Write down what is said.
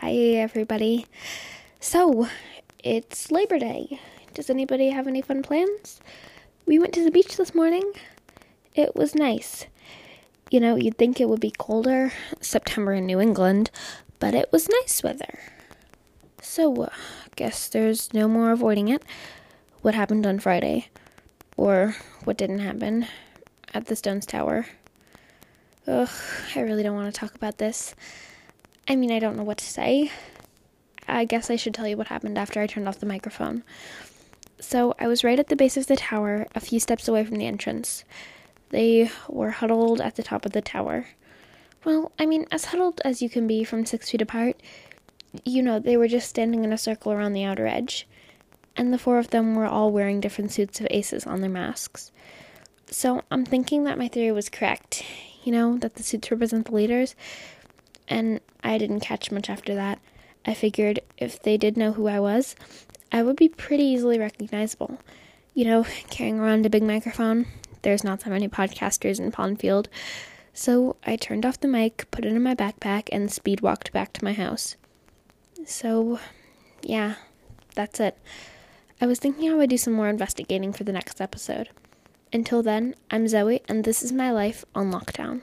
Hi, everybody. So, it's Labor Day. Does anybody have any fun plans? We went to the beach this morning. It was nice. You know, you'd think it would be colder, September in New England, but it was nice weather. So, uh, guess there's no more avoiding it. What happened on Friday? Or what didn't happen at the Stones Tower? Ugh, I really don't want to talk about this. I mean, I don't know what to say. I guess I should tell you what happened after I turned off the microphone. So, I was right at the base of the tower, a few steps away from the entrance. They were huddled at the top of the tower. Well, I mean, as huddled as you can be from six feet apart. You know, they were just standing in a circle around the outer edge. And the four of them were all wearing different suits of aces on their masks. So, I'm thinking that my theory was correct. You know, that the suits represent the leaders, and I didn't catch much after that. I figured if they did know who I was, I would be pretty easily recognizable. You know, carrying around a big microphone, there's not that many podcasters in Pondfield. So I turned off the mic, put it in my backpack, and speed walked back to my house. So, yeah, that's it. I was thinking I would do some more investigating for the next episode. Until then, I'm Zoe, and this is my life on lockdown.